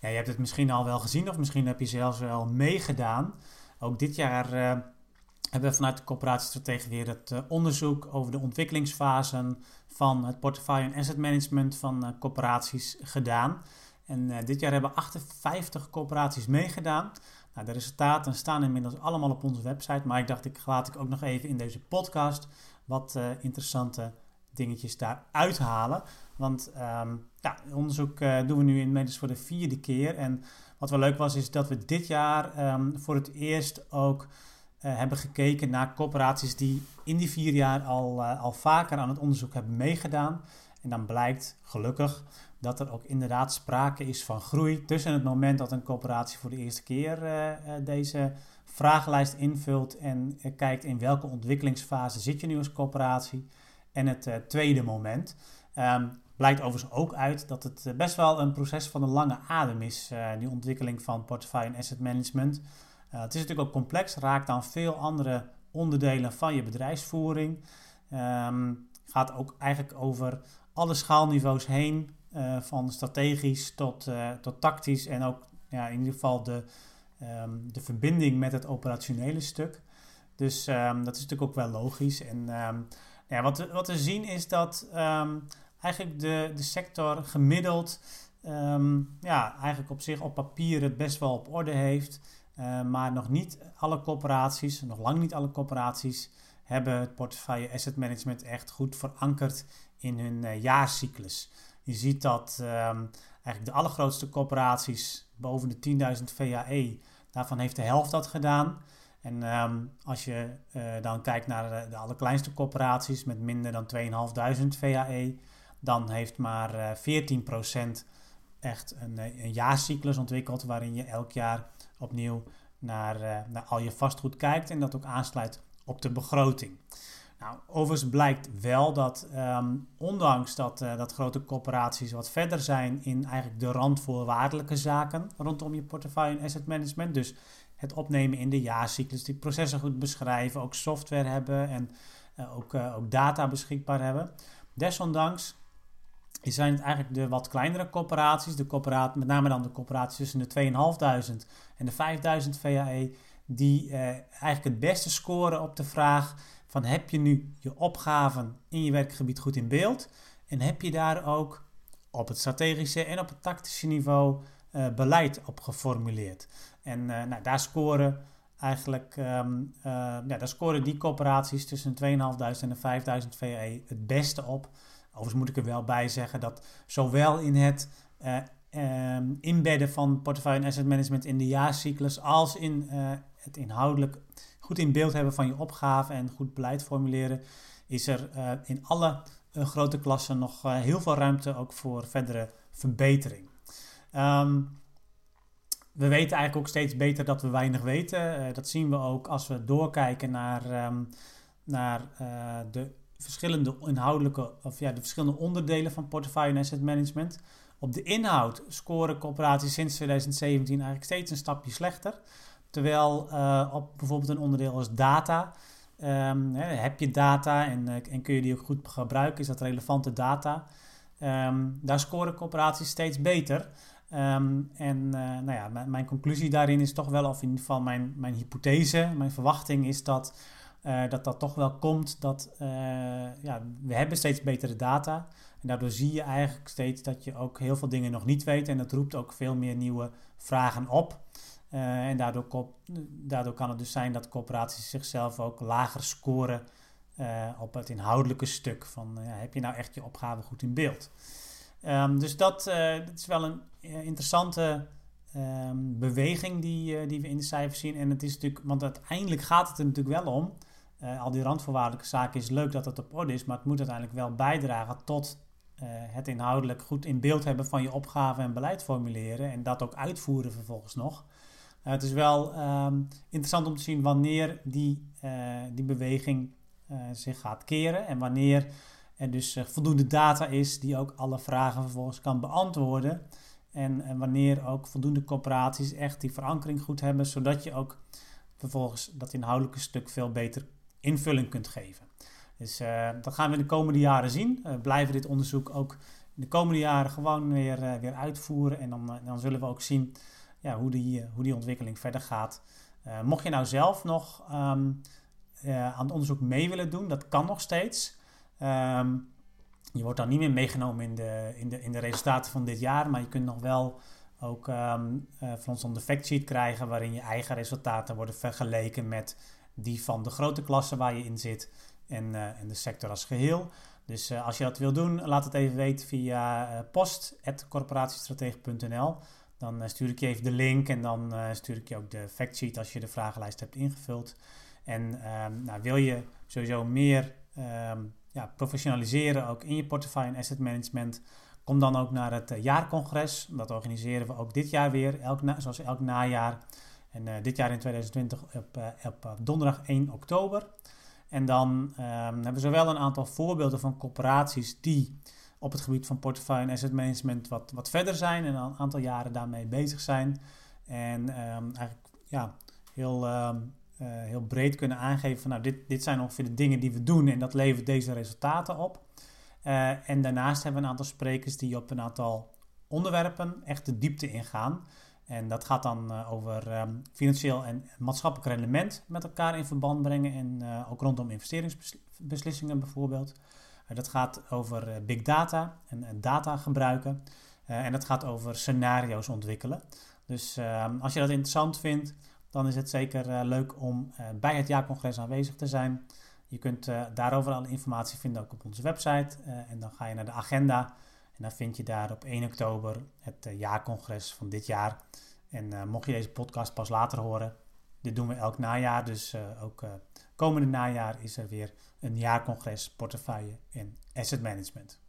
Ja, je hebt het misschien al wel gezien of misschien heb je zelfs wel meegedaan. Ook dit jaar uh, hebben we vanuit de coöperatiestrategie weer het uh, onderzoek over de ontwikkelingsfasen van het portefeuille en asset management van uh, corporaties gedaan. En dit jaar hebben 58 corporaties meegedaan. Nou, de resultaten staan inmiddels allemaal op onze website, maar ik dacht ik laat ik ook nog even in deze podcast wat interessante dingetjes daar uithalen. Want um, ja, onderzoek uh, doen we nu inmiddels voor de vierde keer. En wat wel leuk was, is dat we dit jaar um, voor het eerst ook uh, hebben gekeken naar corporaties die in die vier jaar al, uh, al vaker aan het onderzoek hebben meegedaan. En dan blijkt gelukkig dat er ook inderdaad sprake is van groei tussen het moment dat een corporatie voor de eerste keer deze vragenlijst invult en kijkt in welke ontwikkelingsfase zit je nu als corporatie en het tweede moment. Um, Blijkt overigens ook uit dat het eh, best wel een proces van een lange adem is, uh, die ontwikkeling van portefeuille en asset management. Het is natuurlijk ook complex, raakt aan veel andere onderdelen van je bedrijfsvoering. Um, gaat ook eigenlijk over alle schaalniveaus heen, van strategisch tot, tot tactisch en ook ja, in ieder geval de, um, de verbinding met het operationele stuk. Dus dat is natuurlijk ook wel logisch. En ja, wat, wat we zien is dat eigenlijk de, de sector gemiddeld um, ja, eigenlijk op zich op papier het best wel op orde heeft. Uh, maar nog niet alle corporaties, nog lang niet alle corporaties, hebben het portefeuille asset management echt goed verankerd in hun uh, jaarcyclus. Je ziet dat um, eigenlijk de allergrootste corporaties boven de 10.000 VAE, daarvan heeft de helft dat gedaan. En um, als je uh, dan kijkt naar de, de allerkleinste corporaties met minder dan 2.500 VAE, dan heeft maar 14% eh, echt een, eh, een jaarcyclus ontwikkeld waarin je elk jaar opnieuw naar, eh, naar al je vastgoed kijkt en dat ook aansluit op de begroting. Nou, overigens blijkt wel dat um, ondanks dat, dat grote corporaties wat verder zijn in eigenlijk de randvoorwaardelijke zaken rondom je portefeuille en asset management, dus het opnemen in de jaarcyclus, die processen goed beschrijven, ook software hebben en uh, ook, uh, ook data beschikbaar hebben. Desondanks zijn het eigenlijk de wat kleinere corporaties, de corporatie, met name dan de corporaties tussen de 2.500 en de 5.000 VAE, die eh, eigenlijk het beste scoren op de vraag van heb je nu je opgaven in je werkgebied goed in beeld en heb je daar ook op het strategische en op het tactische niveau uh, beleid op geformuleerd. En uh, nou, daar scoren eigenlijk um, uh, ja, daar scoren die corporaties tussen de 2.500 en de 5.000 VAE het beste op. Overigens moet ik er wel bij zeggen dat zowel in het uh, inbedden van portefeuille en asset management in de jaarcyclus als in het inhoudelijk goed in beeld hebben van je opgave en goed beleid formuleren, is er in alle grote klassen nog heel veel ruimte ook voor verdere verbetering. Um, we weten eigenlijk ook steeds beter dat we weinig weten. dat zien we ook als we doorkijken naar, um, naar de verschillende inhoudelijke, of ja, de verschillende onderdelen van portefeuille en asset management. Op de inhoud scoren corporaties sinds 2017 eigenlijk steeds een stapje slechter. Terwijl uh, op bijvoorbeeld een onderdeel als data, hè, heb je data en, en kun je die ook goed gebruiken, is dat relevante data. Daar scoren corporaties steeds beter. Um, en uh, nou ja, mijn conclusie daarin is toch wel, of in ieder geval mijn, mijn hypothese, mijn verwachting is dat uh, dat dat toch wel komt dat uh, ja, we hebben steeds betere data. En daardoor zie je eigenlijk steeds dat je ook heel veel dingen nog niet weet. En dat roept ook veel meer nieuwe vragen op. En daardoor, daardoor kan het dus zijn dat corporaties zichzelf ook lager scoren op het inhoudelijke stuk. Van heb je nou echt je opgave goed in beeld? Um, dus dat, dat, is wel een interessante um, beweging die, die we in de cijfers zien. En het is natuurlijk, want uiteindelijk gaat het er natuurlijk wel om al die randvoorwaardelijke zaken is leuk dat het op orde is, maar het moet uiteindelijk wel bijdragen tot het inhoudelijk goed in beeld hebben van je opgave en beleid formuleren en dat ook uitvoeren vervolgens nog. Het is wel um, interessant om te zien wanneer die, die beweging zich gaat keren en wanneer er dus voldoende data is die ook alle vragen vervolgens kan beantwoorden. En, en wanneer ook voldoende corporaties echt die verankering goed hebben, zodat je ook vervolgens dat inhoudelijke stuk veel beter invulling kunt geven. Dus uh, dat gaan we in de komende jaren zien. Uh, blijven dit onderzoek ook de komende jaren gewoon weer, weer uitvoeren. En dan, dan zullen we ook zien ja, hoe, die, hoe die ontwikkeling verder gaat. mocht je nou zelf nog ehm, aan het onderzoek mee willen doen, dat kan nog steeds. Ehm, je wordt dan niet meer meegenomen in de, in, de, in de resultaten van dit jaar, maar je kunt nog wel ook um, van ons de factsheet krijgen waarin je eigen resultaten worden vergeleken met die van de grote klasse waar je in zit en, uh, en de sector als geheel. Dus uh, als je dat wil doen, laat het even weten via post.corporatiestratege.nl. Dan stuur ik je even de link en dan stuur ik je ook de factsheet als je de vragenlijst hebt ingevuld. En um, nou, wil je sowieso meer ja, professionaliseren ook in je portefeuille en asset management, kom dan ook naar het eh, jaarcongres. Dat organiseren we ook dit jaar weer, elk zoals elk najaar. En uh, dit jaar in 2020 op, uh, op donderdag 1 oktober. En dan um, hebben we zowel een aantal voorbeelden van corporaties die op het gebied van portefeuille en asset management wat, wat verder zijn en al een aantal jaren daarmee bezig zijn. En um, eigenlijk ja, heel um, uh, heel breed kunnen aangeven van nou, dit, dit zijn ongeveer de dingen die we doen en dat levert deze resultaten op. Uh, en daarnaast hebben we een aantal sprekers die op een aantal onderwerpen echt de diepte ingaan. En dat gaat dan uh, over um, financieel en maatschappelijk rendement met elkaar in verband brengen en ook rondom investeringsbeslissingen bijvoorbeeld. dat gaat over big data en, en data gebruiken. en dat gaat over scenario's ontwikkelen. Dus ehm, als je dat interessant vindt, dan is het zeker uh, leuk om uh, bij het jaarcongres aanwezig te zijn. Je kunt uh, daarover alle informatie vinden ook op onze website. en dan ga je naar de agenda en dan vind je daar op 1 oktober het jaarcongres van dit jaar. En mocht je deze podcast pas later horen, dit doen we elk najaar. Dus ook komende najaar is er weer een jaarcongres portefeuille en asset management.